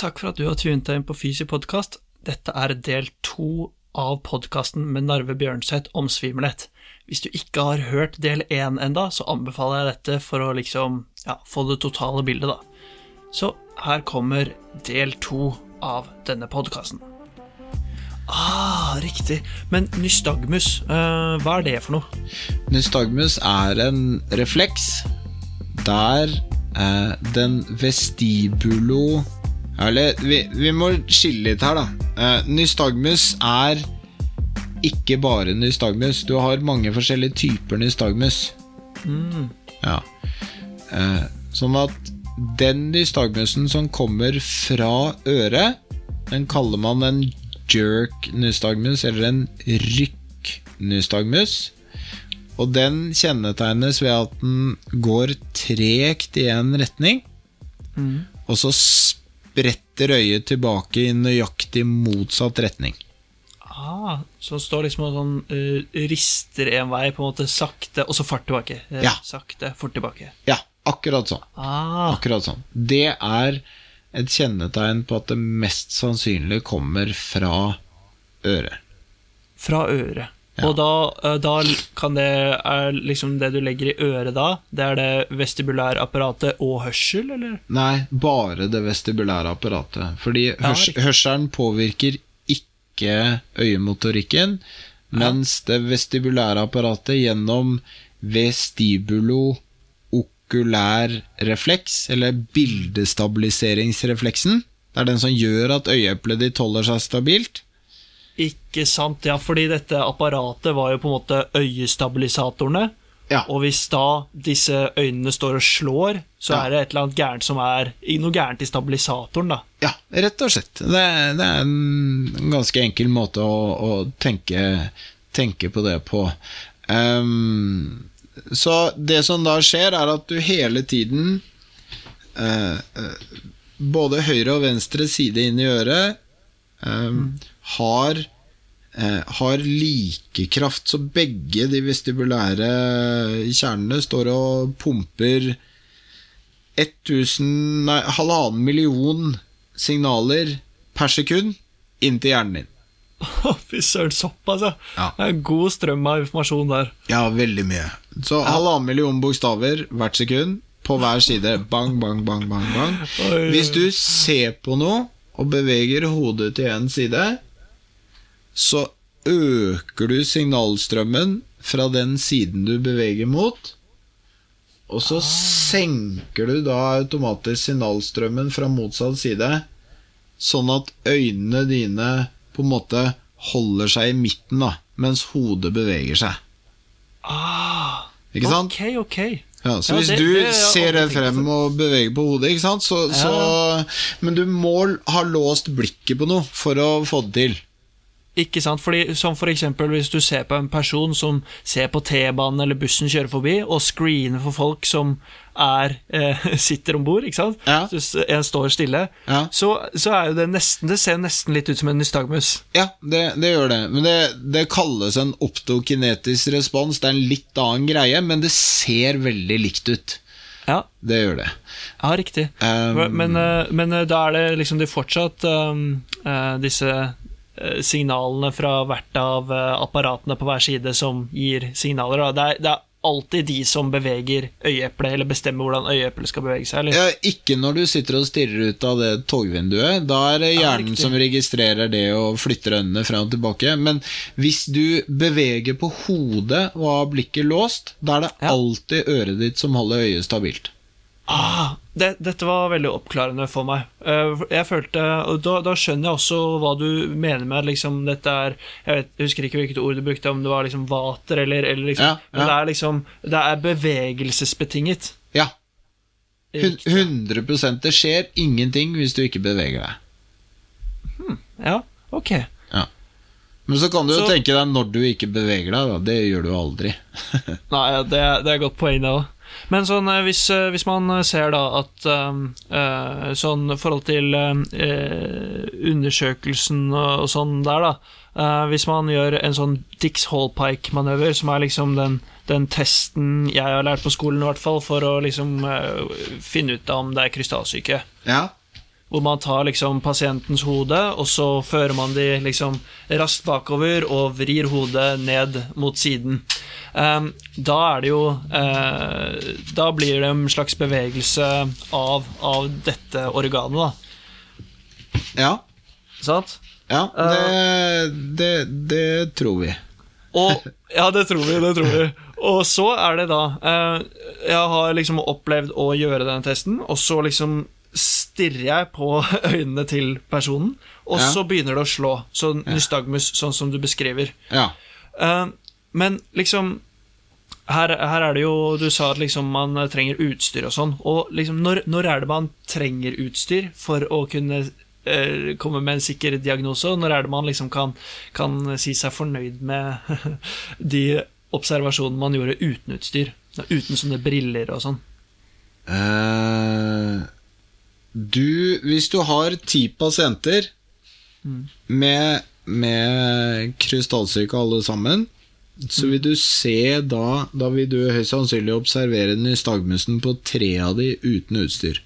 Takk for at du har tunet deg inn på Fysi podkast. Dette er del to av podkasten med Narve Bjørnseth om svimmelhet. Hvis du ikke har hørt del én enda, så anbefaler jeg dette for å liksom ja, få det totale bildet, da. Så her kommer del to av denne podkasten. Ah, riktig. Men nystagmus, uh, hva er det for noe? Nystagmus er en refleks der uh, den vestibulo Eller vi, vi må skille litt her, da. Eh, nystagmus er ikke bare nystagmus. Du har mange forskjellige typer nystagmus. Ja. Eh, sånn at den nystagmusen som kommer fra øret, den kaller man en jerk nystagmus, eller en rykk nystagmus. Og den kjennetegnes ved at den går tregt i en retning, og så spretter øyet tilbake i nøyaktig motsatt retning. Ah, så han står liksom og sånn uh, rister en vei, på en måte sakte, og så fart tilbake. Uh, Ja. Sakte, fort tilbake. Ja, akkurat sånn. Ah, Akkurat sånn. Det er et kjennetegn på at det mest sannsynlig kommer fra øret. fra øret. Ja. Og da, eh, da kan det liksom det du legger i øret da, det er det vestibulære apparatet og hørsel, eller? Nei, bare det vestibulære apparatet. Fordi hørs ja, hørselen påvirker ikke øyemotorikken, mens det vestibulære apparatet gjennom vestibulo-okulær refleks, eller bildestabiliseringsrefleksen, det er den som gjør at øyeeplet ditt holder seg stabilt. Ikke sant, ja, fordi dette apparatet var jo på en måte øyestabilisatorene, Ja. og hvis da disse øynene står og slår, så Ja. er det et eller annet gærent som er noe gærent i stabilisatoren, da. Ja, rett og slett. Det, er- det er en ganske enkel måte å, å tenke, tenke på det på. Um, så det som da skjer, er at du hele tiden uh, Både høyre og venstre side inn i øret ehm, har eh, har like kraft, så begge de vestibulære kjernene står og pumper 1000, nei, halvannen million signaler per sekund inn til hjernen din. Fy søren, såpass, ja. Ja. Det er en god strøm av informasjon der. Ja, veldig mye. Så halvannen million bokstaver hvert sekund på hver side. Bang, bang, bang, bang, bang. Hvis du ser på noe og beveger hodet til én side, så øker du signalstrømmen fra den siden du beveger mot. Og så senker du da automatisk signalstrømmen fra motsatt side, sånn at øynene dine på en måte holder seg i midten, da, mens hodet beveger seg. Ah, Ikke sant? Ok, ok. Ja, så Ja, hvis det- du det det, ser det frem og beveger på hodet, ikke sant, så, så Men du må ha låst blikket på noe for å få det til. Ikke sant, Fordi, som for eksempel hvis du ser på en person som ser på T-banen eller bussen kjøre forbi, og screener for folk som er, eh, sitter om bord, ikke sant? Ja. Så en står stille, Ja. så, så er jo det nesten Det ser nesten litt ut som en nystagmus. Ja, det, det gjør det. Men det, det kalles en optokinetisk respons. Det er en litt annen greie, men det ser veldig likt ut. Ja, Det gjør det. ja riktig. Um, men, eh, men eh, da er det liksom de fortsatt um, eh, disse signalene fra hvert av eh, apparatene på hver side som gir signaler. Det, er, det er alltid de som beveger øyeeplet, eller bestemmer hvordan øyeeplet skal bevege seg. Eller? Ja, ikke når du sitter og stirrer ut av det togvinduet. Da er det hjernen ja, som registrerer det og flytter øynene frem og tilbake. Men hvis du beveger på hodet og har blikket låst, da er det Ja. alltid øret ditt som holder øyet stabilt. Ah, det, dette var veldig oppklarende for meg. Eh, Jeg følte, og da, da skjønner jeg også hva du mener med at liksom dette er Jeg, vet, jeg husker ikke hvilket ord du brukte, om det var liksom vater eller, eller liksom Ja, ja. Men det er liksom Det er bevegelsesbetinget. Ja, 100 Det skjer ingenting hvis du ikke beveger deg. Ja, ok. Men så kan du jo Så- tenke deg når du ikke beveger deg, da. Det gjør du aldri. Nei, ja, det, det er et godt poeng, det òg. Men sånn, eh, hvis, eh, hvis man ser da at eh, Sånn forhold til uh, undersøkelsen og, sånn der, da. Uh, hvis man gjør en sånn Dix Hallpike-manøver, som er liksom den, den testen jeg har lært på skolen, i hvert fall, for å liksom eh, finne ut av om det er krystallsyke. Ja. Hvor man tar liksom pasientens hode, og så fører man de liksom raskt bakover og vrir hodet ned mot siden. Um, da er det jo uh, Da blir det en slags bevegelse av, av dette organet, da. Ja. Sant? Ja, det, det, det tror vi. Og, ja, det tror vi, det tror vi. Og så er det da eh, Jeg har liksom opplevd å gjøre denne testen, og så liksom stirrer jeg på øynene til personen, og Ja. så begynner det å slå. Så nystagmus, sånn som du beskriver. Ja. Uh, men liksom her, her er det jo Du sa at liksom man trenger utstyr og sånn. Og liksom når, når er det man trenger utstyr for å kunne uh, komme med en sikker diagnose? Og når er det man liksom kan, kan si seg fornøyd med de observasjonene man gjorde uten utstyr? Uten sånne briller og sånn. Eh, du, hvis du har ti pasienter med, med krystallsyke alle sammen, så vil du se da Da vil du høyst sannsynlig observere nystagmusen på tre av de uten utstyr.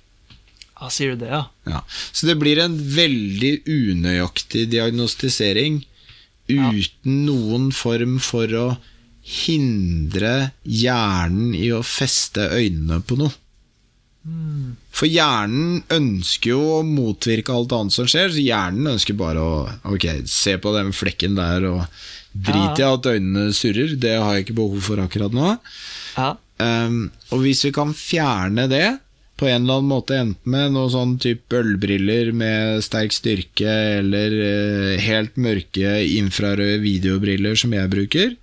Ja, sier du det, ja? Ja. Så det blir en veldig unøyaktig diagnostisering Ja. uten noen form for å hindre hjernen i å feste øynene på noe. For hjernen ønsker jo å motvirke alt annet som skjer, så hjernen ønsker bare å Ok, se på den flekken der og drit i at øynene surrer, det har jeg ikke behov for akkurat nå. Ja. Um, og hvis vi kan fjerne det på en eller annen måte, enten med noe sånn type ølbriller med sterk styrke, eller uh, helt mørke infrarøde videobriller som jeg bruker,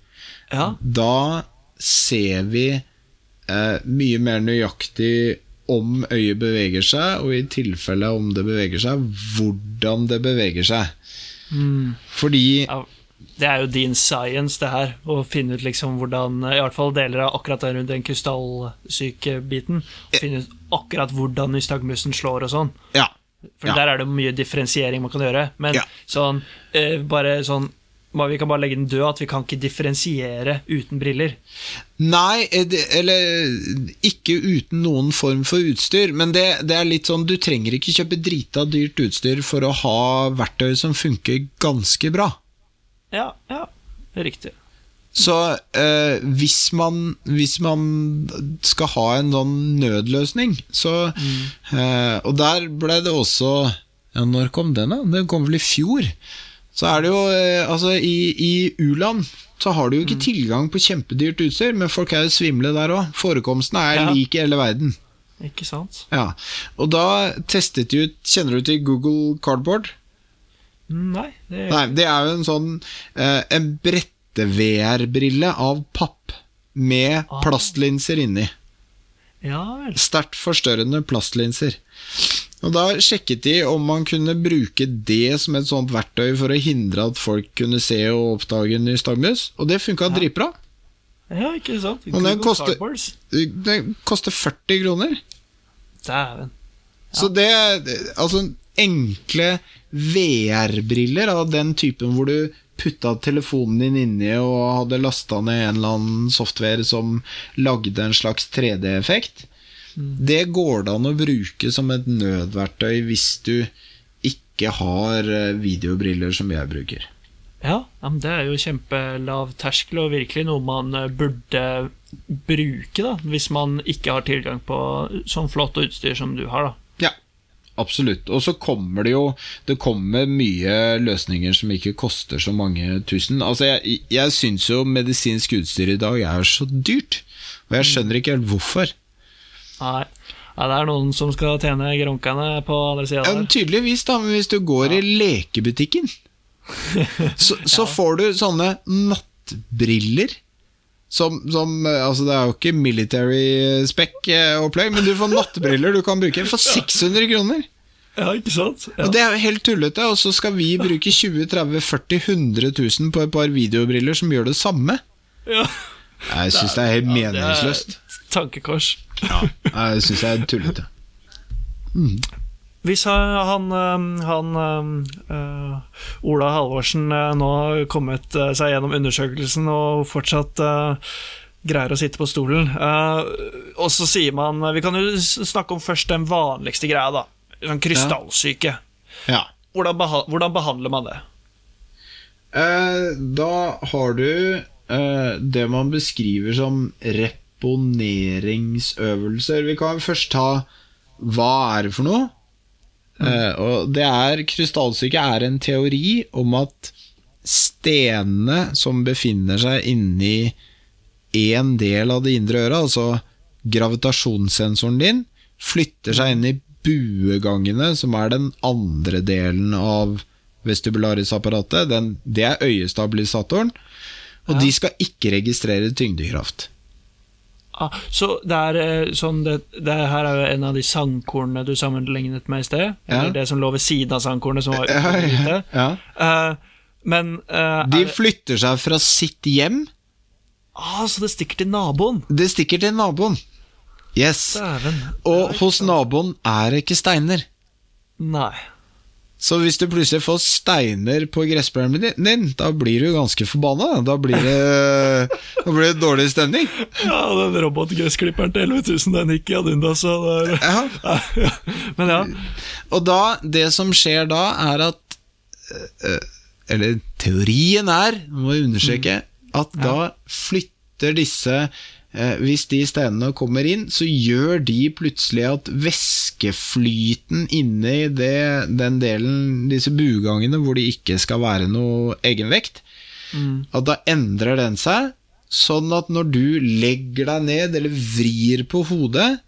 ja. da ser vi uh, mye mer nøyaktig om øyet beveger seg, og i tilfelle om det beveger seg, hvordan det beveger seg. Mm. Fordi ja. Det er jo din science, det her. Å finne ut liksom hvordan I hvert fall deler av akkurat den rundt den krystallsyke-biten. Finne ut akkurat hvordan nystagmusen slår og sånn. Ja. For Ja. der er det mye differensiering man kan gjøre. Men sånn eh, bare sånn Vi kan bare legge den død, at vi kan ikke differensiere uten briller. Nei, eh, eller ikke uten noen form for utstyr, men det, det er litt sånn Du trenger ikke kjøpe drita dyrt utstyr for å ha verktøy som funker ganske bra. Ja, ja, riktig. Så eh, hvis, man, hvis man skal ha en sånn nødløsning, så eh, Og der ble det også Ja, når kom den, da? Den kom vel i fjor? Så er det jo eh, Altså, i, i u-land så har du jo ikke tilgang på kjempedyrt utstyr, men folk er jo svimle der òg. Forekomsten er Ja. like i hele verden. Ikke sant? Ja. Og da testet de ut Kjenner du til Google Cardboard? Mm, Nei, det Nei, det er jo en sånn eh, En brette-VR-brille av papp med Ah. plastlinser inni. Ja vel. Sterkt forstørrende plastlinser. Og Da sjekket de om man kunne bruke det som et sånt verktøy for å hindre at folk kunne se og oppdage en ny stagmus og det funka Ja. dritbra. Ja, ikke sant? Og den koster- den koster 40 kroner. Dæven. Så det Altså, enkle VR-briller av den typen hvor du putta telefonen din inni og hadde lasta ned en eller annen software som lagde en slags 3D-effekt, det går det an å bruke som et nødverktøy hvis du ikke har eh, videobriller som jeg bruker. Ja, det er jo kjempelav terskel, og virkelig noe man eh, burde bruke, da, hvis man ikke har tilgang på sånn flott utstyr som du har, da. Ja, absolutt. Og så kommer det jo Det kommer mye løsninger som ikke koster så mange tusen. Altså, jeg, jeg syns jo medisinsk utstyr i dag er så dyrt, og jeg skjønner ikke helt hvorfor. Nei. Ja, det er noen som skal tjene gronkene på andre sida Ja, tydeligvis, da, men hvis du går i lekebutikken, så, så får du sånne nattbriller. Som, som eh, Altså, det er jo ikke military spec-opplegg, men du får nattbriller du kan bruke for 600 kroner. Ja, ikke sant? Ja. Og Det er jo helt tullete, og så skal vi bruke 20 30 40 100 000 på et par videobriller som gjør det samme. Ja. Jeg syns det er helt Ja, det meningsløst. Tankekors. Ja, jeg syns jeg er tullete. Hvis han, han, han øh, Ola Halvorsen øh, nå har kommet øh, seg gjennom undersøkelsen og fortsatt uh, greier å sitte på stolen uh, Og så sier man Vi kan jo snakke om først den vanligste greia, da. sånn krystallsyke. Ja. Hvordan, beha hvordan behandler man det? Eh, da har du eh, det man beskriver som reponeringsøvelser. Vi kan først ta hva er det for noe? Eh, og det er Krystallsyke er en teori om at stenene som befinner seg inni én del av det indre øret, altså gravitasjonssensoren din, flytter seg inn i buegangene, som er den andre delen av vestibularisapparatet. Den, det er øyestabilisatoren. Og Ja. de skal ikke registrere tyngdekraft. Ah, så det er eh, sånn det, det her er jo en av de sangkornene du sammenlignet med i sted. Eller Ja. det som lå ved siden av sangkornet, som var Ja, ute. ja. Uh, men uh, De er flytter seg fra sitt hjem. ah, Så det stikker til naboen? Det stikker til naboen. Yes. Dæven. Og hos naboen er det ikke steiner. Nei. Så hvis du plutselig får steiner på gressplenen din, da blir du ganske forbanna. Da blir det, da blir det dårlig stemning. Ja, den robotgressklipperen til 11 000, den gikk i ad undas. Ja. Men ja. Og da, det som skjer da, er at eh, Eller teorien er, må jeg understreke, at da flytter disse eh, Hvis de stenene kommer inn, så gjør de plutselig at væskeflyten inne i det, den delen, disse buegangene hvor det ikke skal være noe egenvekt, Mm. at da endrer den seg, sånn at når du legger deg ned eller vrir på hodet,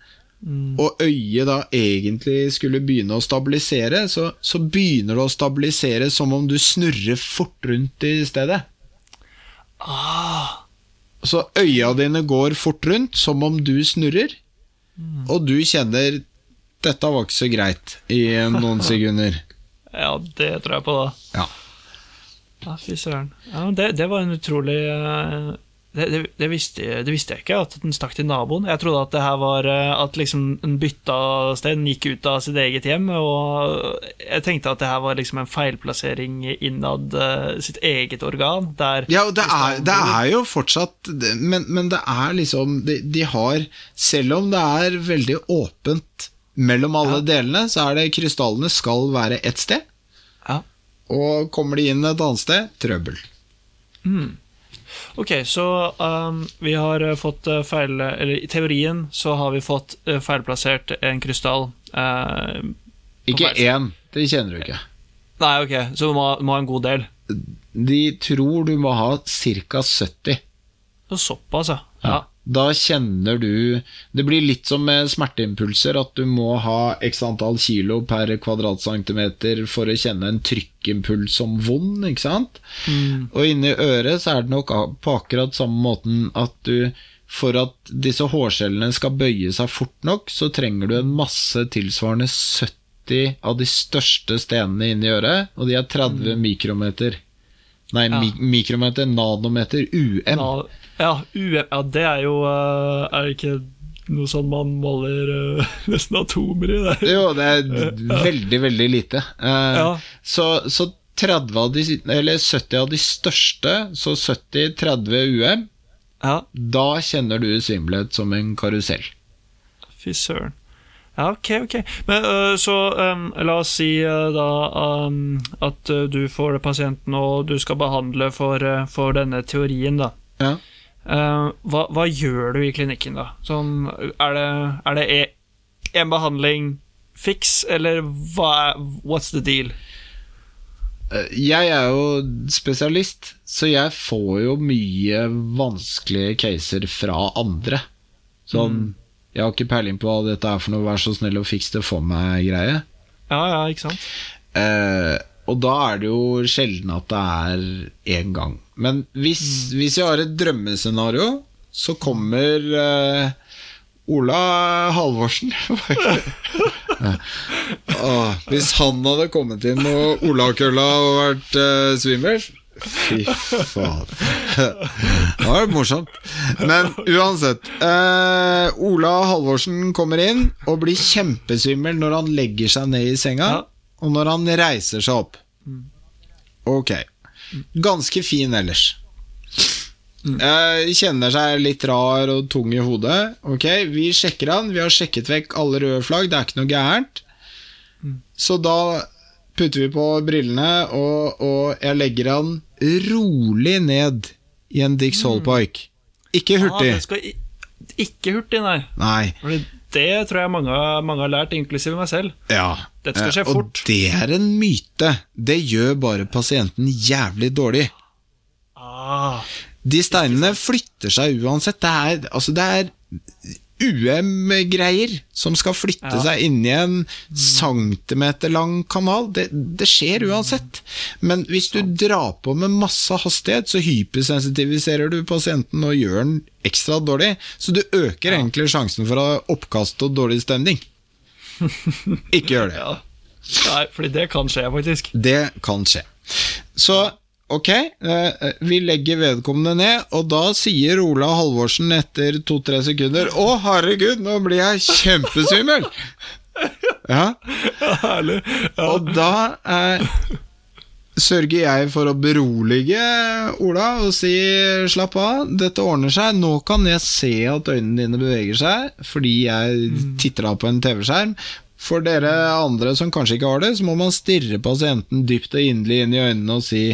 Mm. og øyet da egentlig skulle begynne å stabilisere, så, så begynner det å stabilisere som om du snurrer fort rundt i stedet. Ah, Så øya dine går fort rundt, som om du snurrer, og du kjenner dette var ikke så greit i noen sekunder. ja, det tror jeg på, da. Ja. Ja, fy søren. Ja, det, det var en utrolig eh, det, det, det, visste, det visste jeg ikke, at den stakk til naboen. Jeg trodde at det her var eh, At liksom den bytta sted, den gikk ut av sitt eget hjem. Og jeg tenkte at det her var liksom en feilplassering innad eh, sitt eget organ. Der Ja, og det er, det er jo fortsatt Men, men det er liksom de, de har Selv om det er veldig åpent mellom alle delene, så er det krystallene skal være ett sted. Ja. Og kommer de inn et annet sted trøbbel. Mm. Ok, så um, vi har eh, fått eh, feil Eller i teorien så har vi fått eh, feilplassert en krystall. Uh, Ikke én, det kjenner du ikke. nei, ok, så du må, må ha en god del. De tror du må ha ca. 70. Så Såpass, ja. ja. Da kjenner du Det blir litt som med smerteimpulser, at du må ha x antall kilo per kvadratcentimeter for å kjenne en trykkimpuls som vond, ikke sant? Mm. Og inni øret så er det nok på akkurat samme måten at du For at disse hårcellene skal bøye seg fort nok, så trenger du en masse tilsvarende 70 av de største stenene inni øret, og de er 30 mikrometer. Nei, Ja. mi mikrometer, nanometer, UM. Ja, ja, UM, ja, det er jo eh, Er det ikke noe sånn man måler uh, nesten atomer i? Der. Jo, det er veldig, veldig lite. Uh, Ja. Så, så 30 av de, eller 70 av de største, så 70-30 UM, Ja, da kjenner du svimmelhet som en karusell. fy søren. Ja, ok, ok. Men uh, så um, la oss si uh, da um, at uh, du får pasienten og du skal behandle for, for denne teorien, da. Ja. Eh, hva, hva gjør du i klinikken, da? Sånn, er det, er det e- en behandling fiks, eller hva What's the deal? Eh, Jeg er jo spesialist, så jeg får jo mye vanskelige caser fra andre. Sånn Jeg har ikke peiling på hva dette er for noe, vær så snill og fiks det for meg-greie. Ja, ja, ikke sant? Eh, og da er det jo sjelden at det er én gang. Men hvis, hvis jeg har et drømmescenario, så kommer uh, Ola Halvorsen ah, Hvis han hadde kommet inn og Ola-kølla og vært uh, svimmel Fy faen. Det var morsomt. Men uansett. eh, Ola Halvorsen kommer inn og blir kjempesvimmel når han legger seg ned i senga, Ja. Og når han reiser seg opp. Ok. Ganske fin ellers. Mm. kjenner seg litt rar og tung i hodet. Ok, Vi sjekker han. Vi har sjekket vekk alle røde flagg. Det er ikke noe gærent. Så da putter vi på brillene, og, og jeg legger han rolig ned i en Dix Holpike. Ikke Ah, hurtig. det skal ikke hurtig, nei. Nei. Det tror jeg mange, mange har lært, inklusive meg selv. Ja. Dette skal skje og fort. Og det er en myte. Det gjør bare pasienten jævlig dårlig. Ah, De steinene flytter seg uansett. Det er, altså det er UM-greier som skal flytte Ja. seg inni en centimeter lang kanal. Det, det skjer uansett. Men hvis du drar på med masse hastighet, så hypersensitiviserer du pasienten og gjør den ekstra dårlig. Så du øker egentlig sjansen for å oppkast og dårlig stemning. Ikke gjør det. ja. Nei, fordi det kan skje, faktisk. Det kan skje. Så ok, eh, vi legger vedkommende ned, og da sier Ola Halvorsen etter to-tre sekunder Å, herregud, nå blir jeg kjempesvimmel! Ja, Herlig. Ja. og da eh, sørger jeg for å berolige Ola og si slapp av, dette ordner seg. Nå kan jeg se at øynene dine beveger seg, fordi jeg titter av på en TV-skjerm. For dere andre som kanskje ikke har det, så må man stirre pasienten dypt og inderlig inn i øynene og si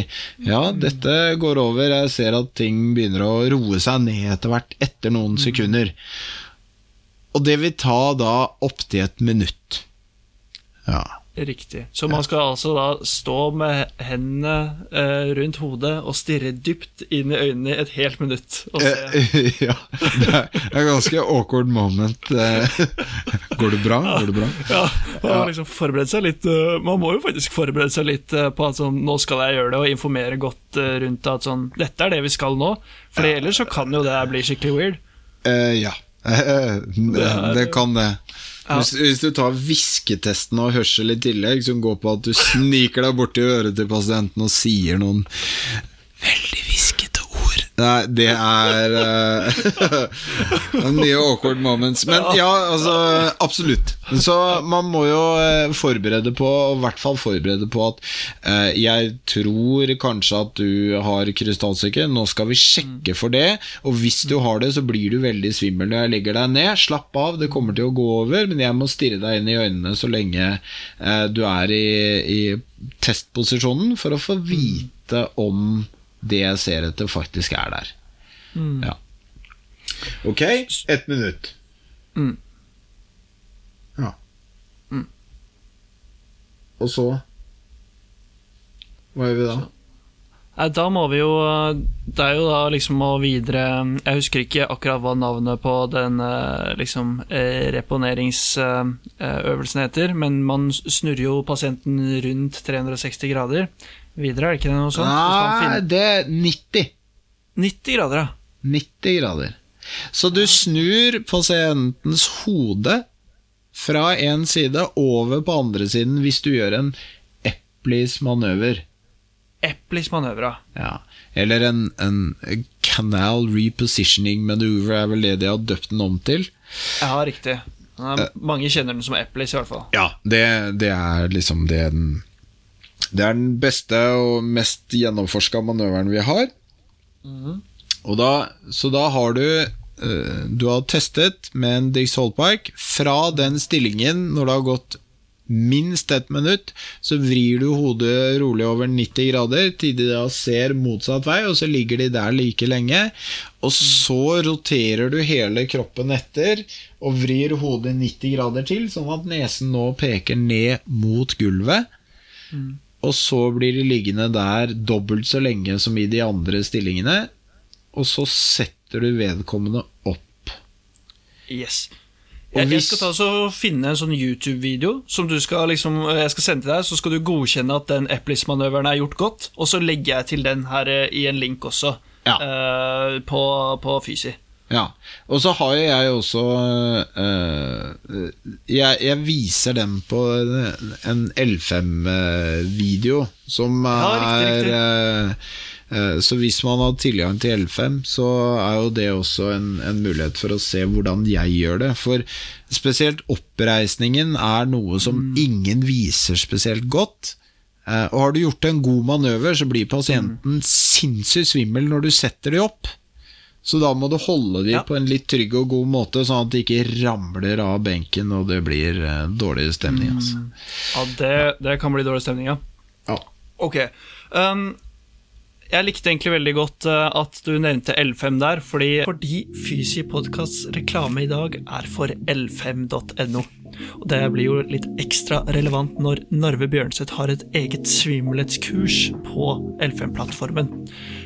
ja, dette går over, jeg ser at ting begynner å roe seg ned etter hvert, etter noen sekunder. Og det vil ta da opptil et minutt. Ja. Riktig. Så man skal altså da stå med hendene eh, rundt hodet og stirre dypt inn i øynene et helt minutt. Og se. Eh, ja, det er en ganske awkward moment. eh. Går det bra? Går det bra? Ja, man må liksom forberede seg litt eh, Man må jo faktisk forberede seg litt eh, på at sånn, nå skal jeg gjøre det, og informere godt rundt at sånn Dette er det vi skal nå. For ellers så kan jo det bli skikkelig weird. Eh, ja. Det, det kan det. Ja. Hvis, hvis du tar hvisketesten og hørsel i tillegg, som går på at du sniker deg borti øret til pasienten og sier noen ord Nei, det er uh, Nye awkward moments. Men ja, altså, absolutt. Så man må jo eh, forberede på, og i hvert fall forberede på at uh, jeg tror kanskje at du har krystallsyke. Nå skal vi sjekke for det. Og hvis du har det, så blir du veldig svimmel når jeg legger deg ned. Slapp av, det kommer til å gå over, men jeg må stirre deg inn i øynene så lenge uh, du er i, i testposisjonen, for å få vite om det jeg ser etter, faktisk er der. Ja. Ok, ett minutt. Mm. Ja. Mm. Og så Hva gjør vi da? Da må vi jo Det er jo da liksom å videre Jeg husker ikke akkurat hva navnet på den eh, liksom eh, reponeringsøvelsen heter, men man snurrer jo pasienten rundt 360 grader videre, er det ikke noe sånt? Nei, det er 90. 90 grader, ja. 90 grader. Så du snur pasientens hode fra en side over på andre siden hvis du gjør en Eplis manøver. Eplis manøver, ja. Eller en, en canal repositioning maneuver er vel det de har døpt den om til. Ja, riktig. Ja, mange kjenner den som Eplis, i hvert fall. Ja, det, det er liksom det den Det er den beste og mest gjennomforska manøveren vi har. Og da, så da har du eh, Du har testet med en Dix Holpike. Fra den stillingen, når det har gått minst ett minutt, så vrir du hodet rolig over 90 grader til de da ser motsatt vei, og så ligger de der like lenge. Og så roterer du hele kroppen etter og vrir hodet 90 grader til, sånn at nesen nå peker ned mot gulvet. Og så blir de liggende der dobbelt så lenge som i de andre stillingene. Og så setter du vedkommende opp. Yes. Og Jeg, jeg skal ta så finne en sånn YouTube-video som du skal liksom Jeg skal sende til deg, så skal du godkjenne at den Eplis-manøveren er gjort godt, og så legger jeg til den her eh, i en link også, Ja. uh, på, på Fysi. Ja, og så har jeg også uh, jeg, jeg viser den på en L5-video som Ja, riktig, er riktig. øh, Så hvis man har tilgang til L5, så er jo det også en, en mulighet for å se hvordan jeg gjør det. For spesielt oppreisningen er noe som ingen viser spesielt godt. Eh, og har du gjort en god manøver, så blir pasienten sinnssykt svimmel når du setter de opp. Så da må du holde de Ja. på en litt trygg og god måte, sånn at de ikke ramler av benken og det blir eh, dårlig stemning. Altså. Ja, det, det kan bli dårlig stemning, ja. Ja. Ok. Um, jeg likte egentlig veldig godt eh, at du nevnte L5 der, fordi, fordi Fysi Podkasts reklame i dag er for l5.no. Og det blir jo litt ekstra relevant når Narve Bjørnseth har et eget svimmelhetskurs på L5-plattformen.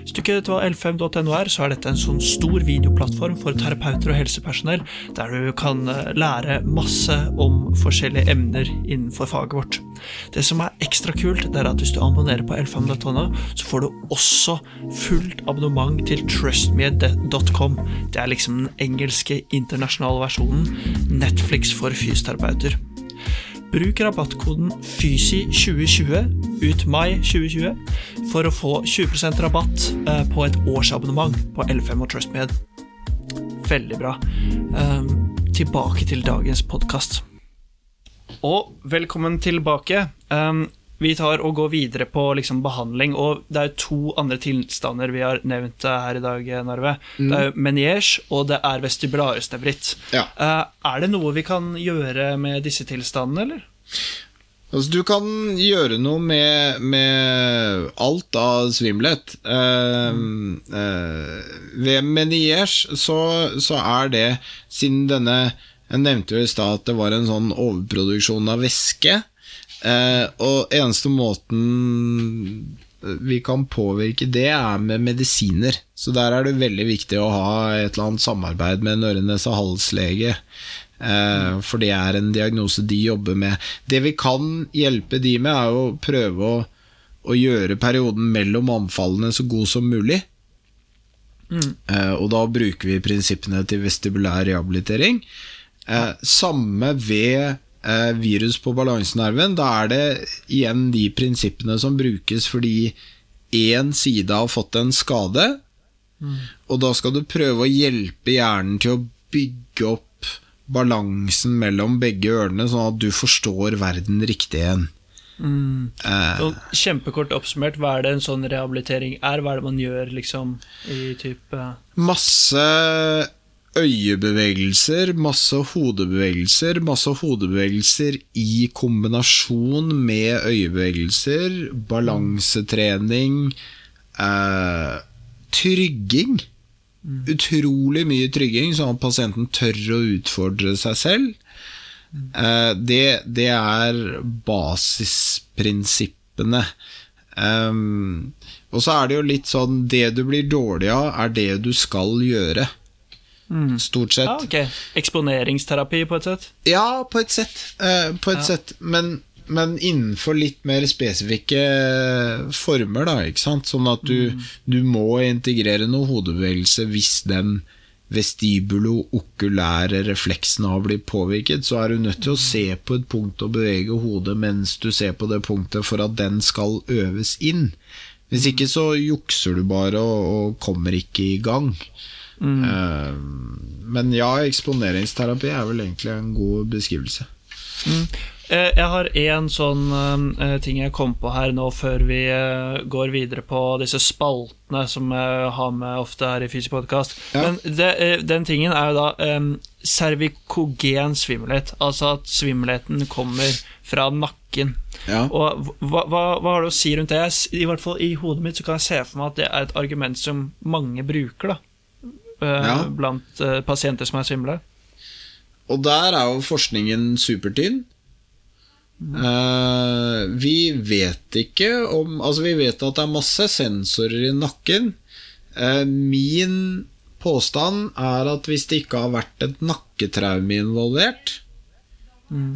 Hvis du ikke vet hva l5.no er, så er dette en sånn stor videoplattform for terapeuter og helsepersonell, der du kan eh, lære masse om forskjellige emner innenfor faget vårt. Det som er ekstra kult, det er at hvis du abonnerer på l5.no, så får du også fullt abonnement til trustmed.com. Det er liksom den engelske internasjonale versjonen Netflix for fysioterapeuter. Bruk rabattkoden FYSI2020 ut mai 2020 for å få 20% rabatt eh, på et årsabonnement på L5 og TrustMed. Veldig bra. Um, tilbake til dagens podkast. Og velkommen tilbake. Vi tar og går videre på liksom, behandling, og det er to andre tilstander vi har nevnt eh, her i dag, Narve. Det er Meniers, og det er vestibularstevritt. Ja. Eh, er det noe vi kan gjøre med disse tilstandene, eller? Altså, du kan gjøre noe med, med alt av svimmelhet. Eh, eh, ved Meniers så, så er det, siden denne Jeg nevnte jo i stad at det var en sånn overproduksjon av væske. Eh, og eneste måten vi kan påvirke det, er med medisiner. Så der er det veldig viktig å ha et eller annet samarbeid med en øre-nese-hals-lege. Eh, for det er en diagnose de jobber med. Det vi kan hjelpe de med, er å prøve å, å gjøre perioden mellom anfallene så god som mulig. Eh, og da bruker vi prinsippene til vestibulær rehabilitering. Eh, samme ved virus på balansenerven. Da er det igjen de prinsippene som brukes fordi én side har fått en skade, og da skal du prøve å hjelpe hjernen til å bygge opp balansen mellom begge ørene, sånn at du forstår verden riktig igjen. Eh, Og kjempekort oppsummert, hva er det en sånn rehabilitering er? Hva er det man gjør, liksom, i type Masse øyebevegelser, masse hodebevegelser, masse hodebevegelser i kombinasjon med øyebevegelser, balansetrening, eh, trygging. Utrolig mye trygging, sånn at pasienten tør å utfordre seg selv. Eh, det, det er basisprinsippene. Um, og så er det jo litt sånn Det du blir dårlig av, er det du skal gjøre. Stort sett. Ja, ok. Eksponeringsterapi, på et sett? Ja, på et sett. Eh, på et Ja. sett. Men, men innenfor litt mer spesifikke former, da, ikke sant. Sånn at du, du må integrere noe hodebevegelse hvis den vestibulo-okulære refleksen har blitt påvirket, så er du nødt til å se på et punkt og bevege hodet mens du ser på det punktet for at den skal øves inn. Hvis ikke så jukser du bare og, og kommer ikke i gang. Eh, men ja, eksponeringsterapi er vel egentlig en god beskrivelse. Mm. Jeg har én sånn eh, ting jeg kom på her nå før vi eh, går videre på disse spaltene som jeg har med ofte her i Fysiopodkast. Ja. Men det, eh, den tingen er jo da um, cervikogen svimmelhet. Altså at svimmelheten kommer fra nakken. Ja. Og hva, hva, hva har du å si rundt det? I hvert fall i hodet mitt så kan jeg se for meg at det er et argument som mange bruker, da. Eh, Ja. Blant eh, pasienter som er svimle. Og der er jo forskningen supertynn. Uh, vi vet ikke om Altså, vi vet at det er masse sensorer i nakken. Uh, min påstand er at hvis det ikke har vært et nakketraume involvert,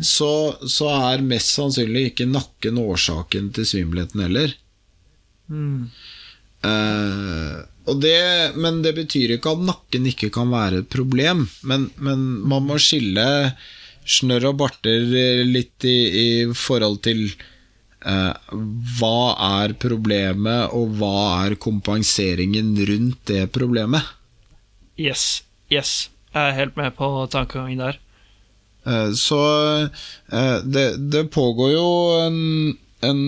så, så er mest sannsynlig ikke nakken årsaken til svimmelheten heller. Mm. Og det, men det betyr ikke at nakken ikke kan være et problem. Men, men man må skille snørr og barter eh, litt i, i forhold til eh, hva er problemet, og hva er kompenseringen rundt det problemet. Yes. Yes. Jeg er helt med på tankegangen der. Eh, Så eh, det, det pågår jo en, en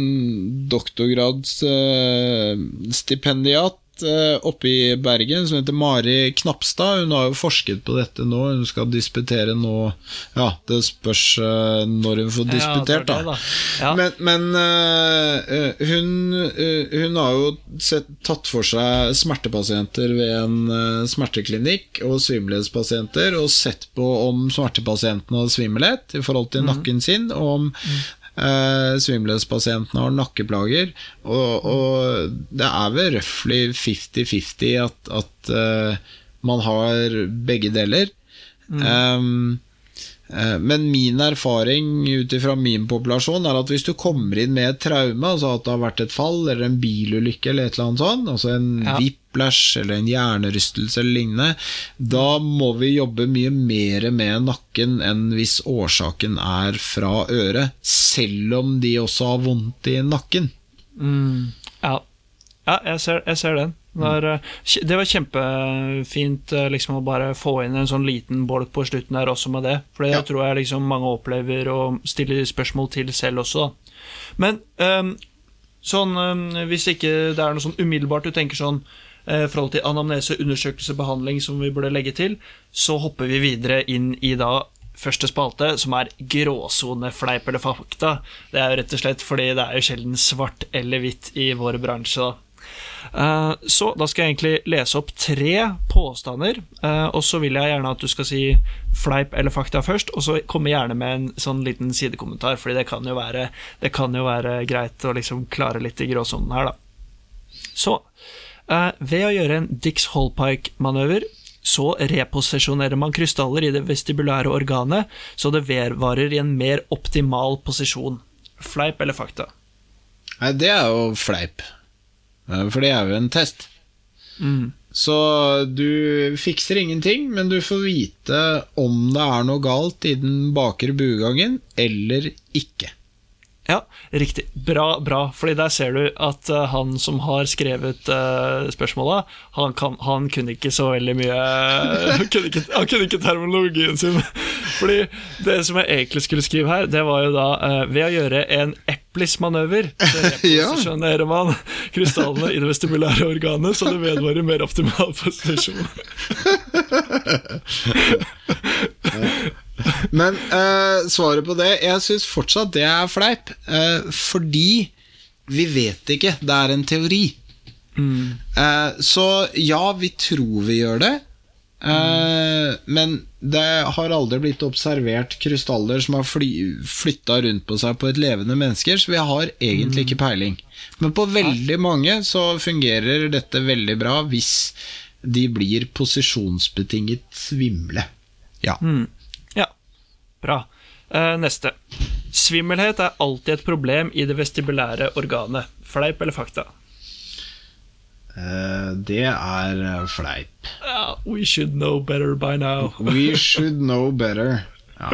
doktorgradsstipendiat eh, oppe i Bergen som heter Mari Knapstad. Hun har jo forsket på dette nå. Hun skal disputere nå Ja, det spørs eh, når hun får disputert, ja, da. Ja. Men, men eh, hun, hun har jo sett, tatt for seg smertepasienter ved en smerteklinikk og svimmelhetspasienter, og sett på om smertepasientene har svimmelhet i forhold til nakken sin, og om eh, svimelighetspasientene har nakkeplager. Og, og det er vel røftlig 50-50 at, at eh, man har begge deler. Um, Eh, Men min erfaring ut ifra min populasjon er at hvis du kommer inn med et traume, altså at det har vært et fall eller en bilulykke eller et eller annet sånt, altså en Ja. whiplash eller en hjernerystelse eller lignende, da må vi jobbe mye mer med nakken enn hvis årsaken er fra øret, selv om de også har vondt i nakken. Mm, ja. ja, jeg ser, jeg ser den. Det var, eh, det var kjempefint eh, liksom, å bare få inn en sånn liten bolk på slutten der også med det. For det Ja. tror jeg liksom mange opplever og stiller spørsmål til selv også. Da. Men um, sånn, um, hvis ikke det er noe sånn umiddelbart du tenker sånn i uh, forhold til anamnese, undersøkelse, behandling som vi burde legge til, så hopper vi videre inn i da første spalte, som er gråsonefleip eller fakta. Det er jo rett og slett fordi det er jo sjelden svart eller hvitt i vår bransje. da. Eh, Så da skal jeg egentlig lese opp tre påstander, eh, og så vil jeg gjerne at du skal si fleip eller fakta først, og så komme gjerne med en sånn liten sidekommentar, fordi det kan jo være, kan jo være greit å liksom klare litt i gråsonen her, da. Så eh, ved å gjøre en Dix Holpike-manøver så reposisjonerer man krystaller i det vestibulære organet, så det vedvarer i en mer optimal posisjon. Fleip eller fakta? Nei, det er jo fleip, for det er jo en test. Mm. Så du fikser ingenting, men du får vite om det er noe galt i den bakre buegangen, eller ikke. Ja, riktig. Bra, bra. Fordi der ser du at uh, han som har skrevet uh, spørsmåla, han, han kunne ikke så veldig mye Han kunne ikke, han kunne ikke terminologien sin. Fordi det som jeg egentlig skulle skrive her, det var jo da uh, Ved å gjøre en Eplis-manøver, så reposisjonerer man krystallene i det vestibulære organet, så det vedvarer mer optimal posisjon. Men uh, svaret på det Jeg syns fortsatt det er fleip, Uh, fordi vi vet ikke. Det er en teori. Eh, så ja, vi tror vi gjør det. Mm. Men det har aldri blitt observert krystaller som har fly, flytta rundt på seg på et levende menneske, så vi har egentlig ikke peiling. Men på veldig mange så fungerer dette veldig bra hvis de blir posisjonsbetinget svimle. Ja. Ja, bra. Uh, neste. Svimmelhet er alltid et problem i det vestibulære organet. Fleip eller fakta? Eh, det er eh, fleip. Uh, we should know better by now. We should know better. Ja.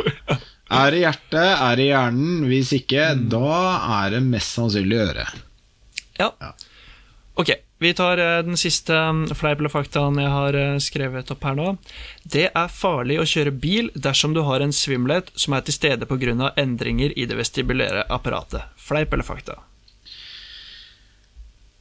Er det hjertet, er det hjernen. Hvis ikke, da er det mest sannsynlig øret. Ja. Ok, vi tar eh, den siste mm, fleip eller faktaen jeg har skrevet opp her nå. Det er farlig å kjøre bil dersom du har en svimmelhet som er til stede pga. endringer i det vestibulære apparatet. Fleip eller fakta?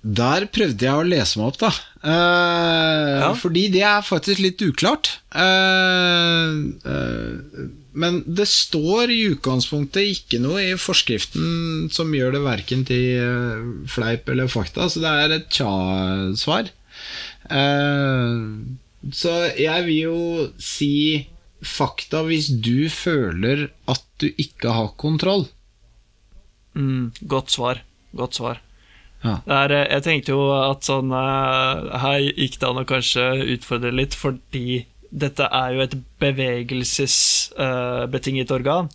Der prøvde jeg å lese meg opp, da. Eh, Ja. Fordi det er faktisk litt uklart. Eh, eh, men det står i utgangspunktet ikke noe i forskriften som gjør det verken til eh, fleip eller fakta, så det er et tja-svar. Eh, så jeg vil jo si fakta hvis du føler at du ikke har kontroll. Mm, godt svar. Godt svar. Ja. Det er, eh, jeg tenkte jo at sånn eh, Her gikk det an å kanskje utfordre litt, fordi dette er jo et bevegelsesbetinget organ.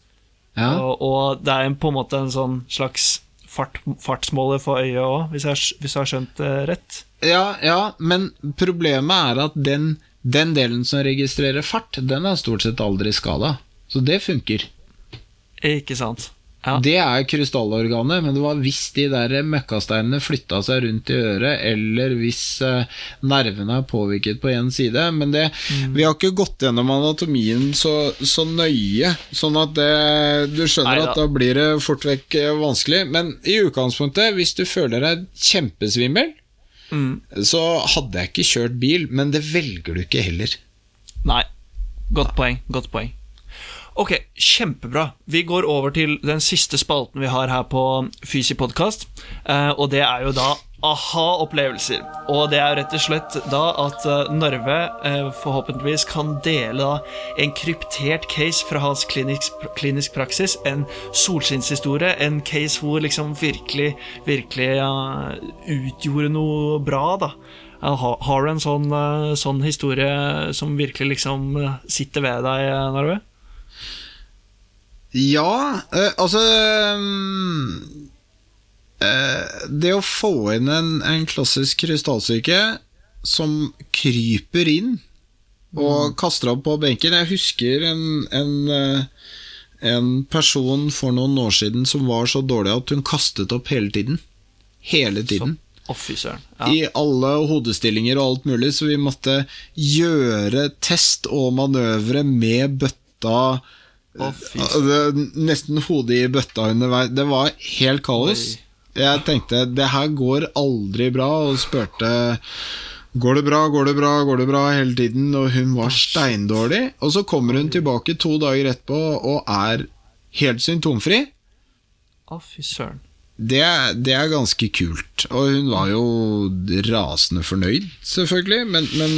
Ja. Og, og det er en, på en måte en sånn slags fart, fartsmåler for øyet òg, hvis, hvis jeg har skjønt det rett. Ja, ja, men problemet er at den, den delen som registrerer fart, den er stort sett aldri skada. Så det funker. Ikke sant? Ja. Det er krystallorganet, men det var hvis de der møkkasteinene flytta seg rundt i øret, eller hvis eh, nervene er påvirket på én side. Men det, vi har ikke gått gjennom anatomien så, så nøye, sånn at det, du skjønner Neida. at da blir det fort vekk eh, vanskelig. Men i utgangspunktet, hvis du føler deg kjempesvimmel, så hadde jeg ikke kjørt bil, men det velger du ikke heller. Nei. Godt poeng. Godt poeng. Ok, kjempebra. Vi går over til den siste spalten vi har her på Fysi podkast, eh, og det er jo da aha-opplevelser. Og det er rett og slett da at eh, Narve eh, forhåpentligvis kan dele en kryptert case fra hans klinisk, praksis, en solskinnshistorie, en case hvor liksom virkelig, virkelig ja, utgjorde noe bra, da. Har du en sånn, sånn historie som virkelig liksom sitter ved deg, Narve? Ja, eh, altså mm, eh, Det å få inn en, en klassisk krystallsyke som kryper inn og kaster opp på benken Jeg husker en, en, eh, en person for noen år siden som var så dårlig at hun kastet opp hele tiden. Hele tiden. Så. Ja. I alle hodestillinger og alt mulig, så vi måtte gjøre test og manøvre med bøtta Det, Nesten hodet i bøtta underveis. Det var helt kaos. Jeg tenkte det her går aldri bra, og spurte Går det bra, går det bra, går det bra hele tiden, og hun var steindårlig. Og så kommer hun tilbake to dager etterpå og er helt symptomfri. Å, fy søren. Det, det er ganske kult. Og hun var jo rasende fornøyd, selvfølgelig, men, men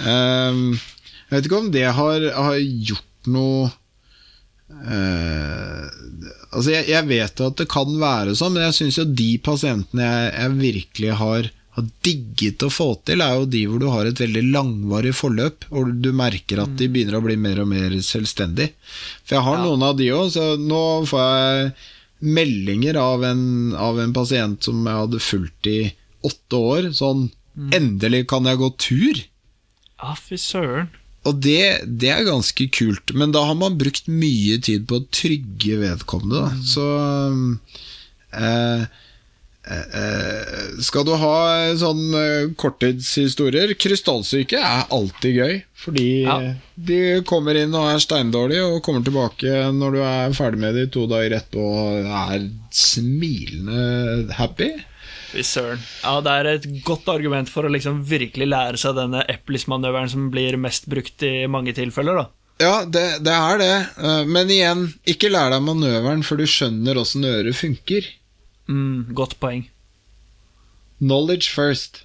ehm, Jeg vet ikke om det har, har gjort noe eh, Altså, jeg, jeg vet jo at det kan være sånn, men jeg syns jo de pasientene jeg, jeg virkelig har, har digget å få til, er jo de hvor du har et veldig langvarig forløp, og du merker at de begynner å bli mer og mer selvstendig. For jeg har Ja. noen av de òg, så nå får jeg meldinger av en, av en pasient som jeg hadde fulgt i åtte år. Sånn Endelig kan jeg gå tur! Ja, fy søren. Og det, det er ganske kult, men da har man brukt mye tid på å trygge vedkommende. Da. Så eh, eh, eh, Skal du ha sånn eh, korttidshistorier Krystallsyke er alltid gøy, fordi Ja. de kommer inn og er steindårlige, og kommer tilbake når du er ferdig med de to dager etterpå og er smilende happy. Fy søren. Ja, det er et godt argument for å liksom virkelig lære seg denne Eplis-manøveren som blir mest brukt i mange tilfeller, da. Ja, det, det er det. Eh, Men igjen, ikke lær deg manøveren før du skjønner åssen øret funker. Mm, godt poeng. Knowledge first.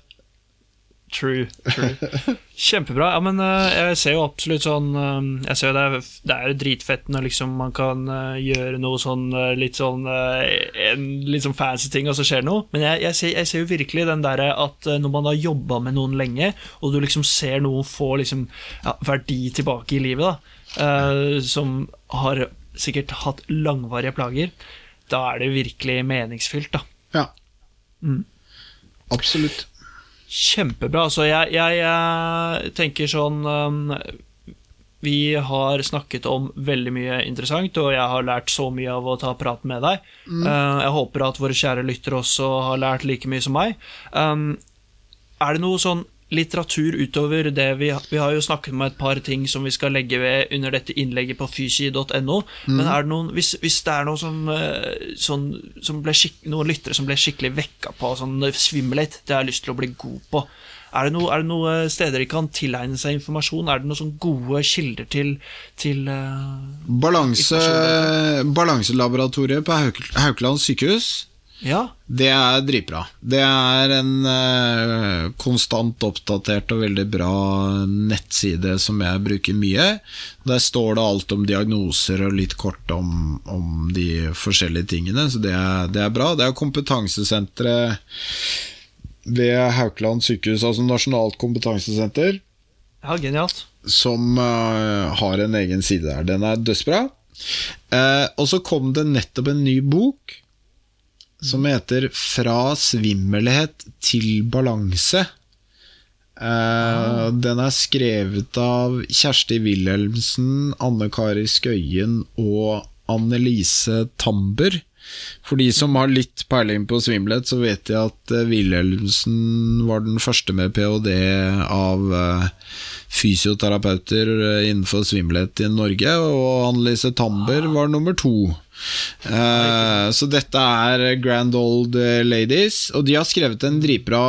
True. true. Kjempebra. Ja, men eh, jeg ser jo absolutt sånn eh, Jeg ser jo det er, det er dritfett når liksom man kan eh, gjøre noe sånn litt sånn En litt sånn fancy ting, og så skjer noe. Men jeg, jeg, ser, jeg ser jo virkelig den derre at når man har jobba med noen lenge, og du liksom ser noen få liksom ja, verdi tilbake i livet, da, uh, som har sikkert hatt langvarige plager, da er det virkelig meningsfylt, da. Ja. Mm. Absolutt. Kjempebra. Altså, jeg, jeg, jeg tenker sånn um, Vi har snakket om veldig mye interessant, og jeg har lært så mye av å ta praten med deg. Uh, jeg håper at våre kjære lyttere også har lært like mye som meg. Er det noe sånn litteratur utover det vi, vi har jo snakket om et par ting som vi skal legge ved under dette innlegget på fysi.no, men er det noen, hvis, hvis det er noe som, eh, sånn, som ble skikk, noen lyttere som ble skikkelig vekka på sånn svimmelhet, det har jeg lyst til å bli god på, er det, noen er noe steder de kan tilegne seg informasjon? Er det noen sånn gode kilder til, til eh, Balanse, balanselaboratoriet på Hauk Haukeland sykehus, Ja, det er dritbra. Det er en eh, konstant oppdatert og veldig bra nettside som jeg bruker mye. Der står det alt om diagnoser og litt kort om, om de forskjellige tingene, så det er, det er bra. Det er kompetansesenteret ved Haukeland sykehus, altså Nasjonalt kompetansesenter ja genialt. som eh, har en egen side der. Den er dødsbra. Eh, og så kom det nettopp en ny bok som heter 'Fra svimmelhet til balanse'. Eh, Den er skrevet av Kjersti Wilhelmsen, Anne Kari Skøyen og Annelise Tamber. For de som har litt peiling på svimmelhet, så vet de at eh, Wilhelmsen var den første med ph.d. av eh, fysioterapeuter innenfor svimmelhet i Norge, og Annelise Tamber var nummer to. Eh, så dette er Grand Old Ladies, og de har skrevet en dritbra,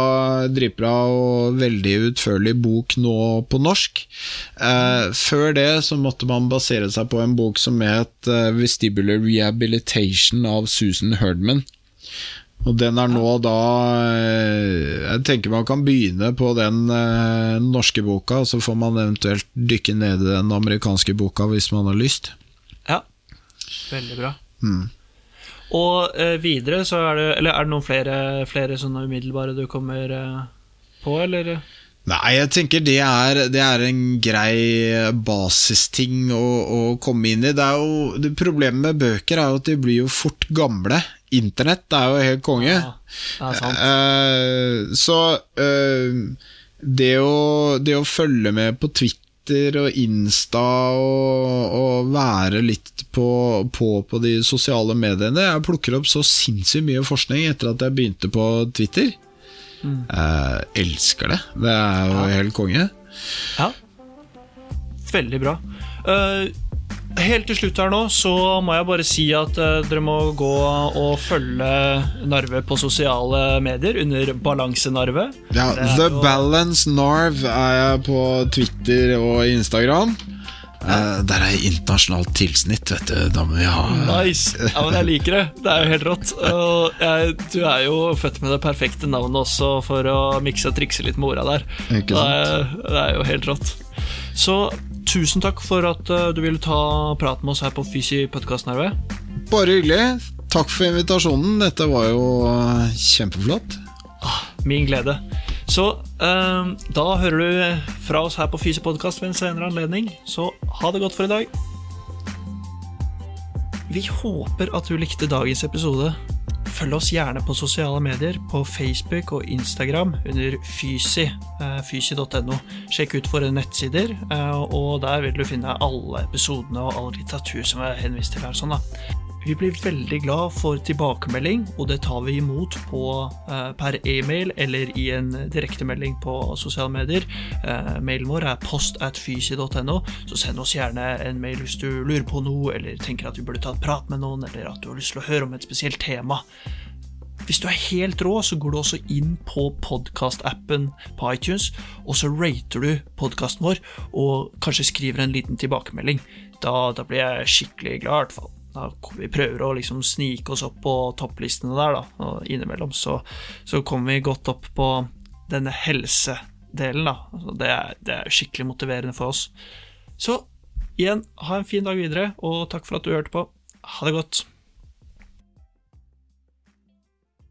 dritbra og veldig utførlig bok nå på norsk. Uh, før det så måtte man basere seg på en bok som het eh, Vestibular Rehabilitation av Susan Herdman. Og den er nå da eh, Jeg tenker man kan begynne på den eh, norske boka, så får man eventuelt dykke ned i den amerikanske boka hvis man har lyst. Veldig bra. Mm. Og eh, videre så er det Eller er det noen flere, flere sånne umiddelbare du kommer eh, på, eller? Nei, jeg tenker det er, det er en grei basisting å, å komme inn i. Det er jo, det Problemet med bøker er jo at de blir jo fort gamle. Internett er jo helt konge. Ja, det er sant. Eh, så eh, det, å, det å følge med på Twitter og Insta og, og være litt på, på på de sosiale mediene Jeg plukker opp så sinnssykt mye forskning etter at jeg begynte på Twitter. Mm. Jeg elsker det. Det er jo helt konge. Ja. Veldig bra. Eh, helt til slutt her nå så må jeg bare si at eh, dere må gå og følge Narve på sosiale medier under Balansenarve. Ja, The jo- Balance Narv er jeg på Twitter og Instagram. Uh, der er internasjonalt tilsnitt, vet du. Da må vi ha Nice! Ja, men jeg liker det. Det er jo helt rått. Og jeg, du er jo født med det perfekte navnet også for å mikse og trikse litt med orda der. Ikke Det er, det er jo helt rått. Så tusen takk for at eh, du ville ta prat med oss her på Fysi-podkasten. Bare hyggelig. Takk for invitasjonen. Dette var jo eh, kjempeflott. Min glede. Så eh, da hører du fra oss her på Fysi podkast ved en senere anledning. Så ha det godt for i dag. Vi håper at du likte dagens episode. Følg oss gjerne på sosiale medier, på Facebook og Instagram under fysi, eh, fysi.no. Sjekk ut våre nettsider, eh, og der vil du finne alle episodene og all litteratur som er henvist til her. sånn da. Vi blir veldig glad for tilbakemelding, og det tar vi imot på, eh, per e-mail eller i en direktemelding på sosiale medier. Eh, mailen vår er post at fysi.no, så send oss gjerne en mail hvis du lurer på noe, eller tenker at vi burde ta et prat med noen, eller at du har lyst til å høre om et spesielt tema. Hvis du er helt rå, så går du også inn på podkastappen på iTunes, og så rater du podkasten vår, og kanskje skriver en liten tilbakemelding. Da, da blir jeg skikkelig glad, i hvert fall. Da, vi prøver å liksom snike oss opp på topplistene der, da, og innimellom så, så kommer vi godt opp på denne helsedelen, da. Altså, det, er, det er skikkelig motiverende for oss. Så igjen, ha en fin dag videre, og takk for at du hørte på. Ha det godt.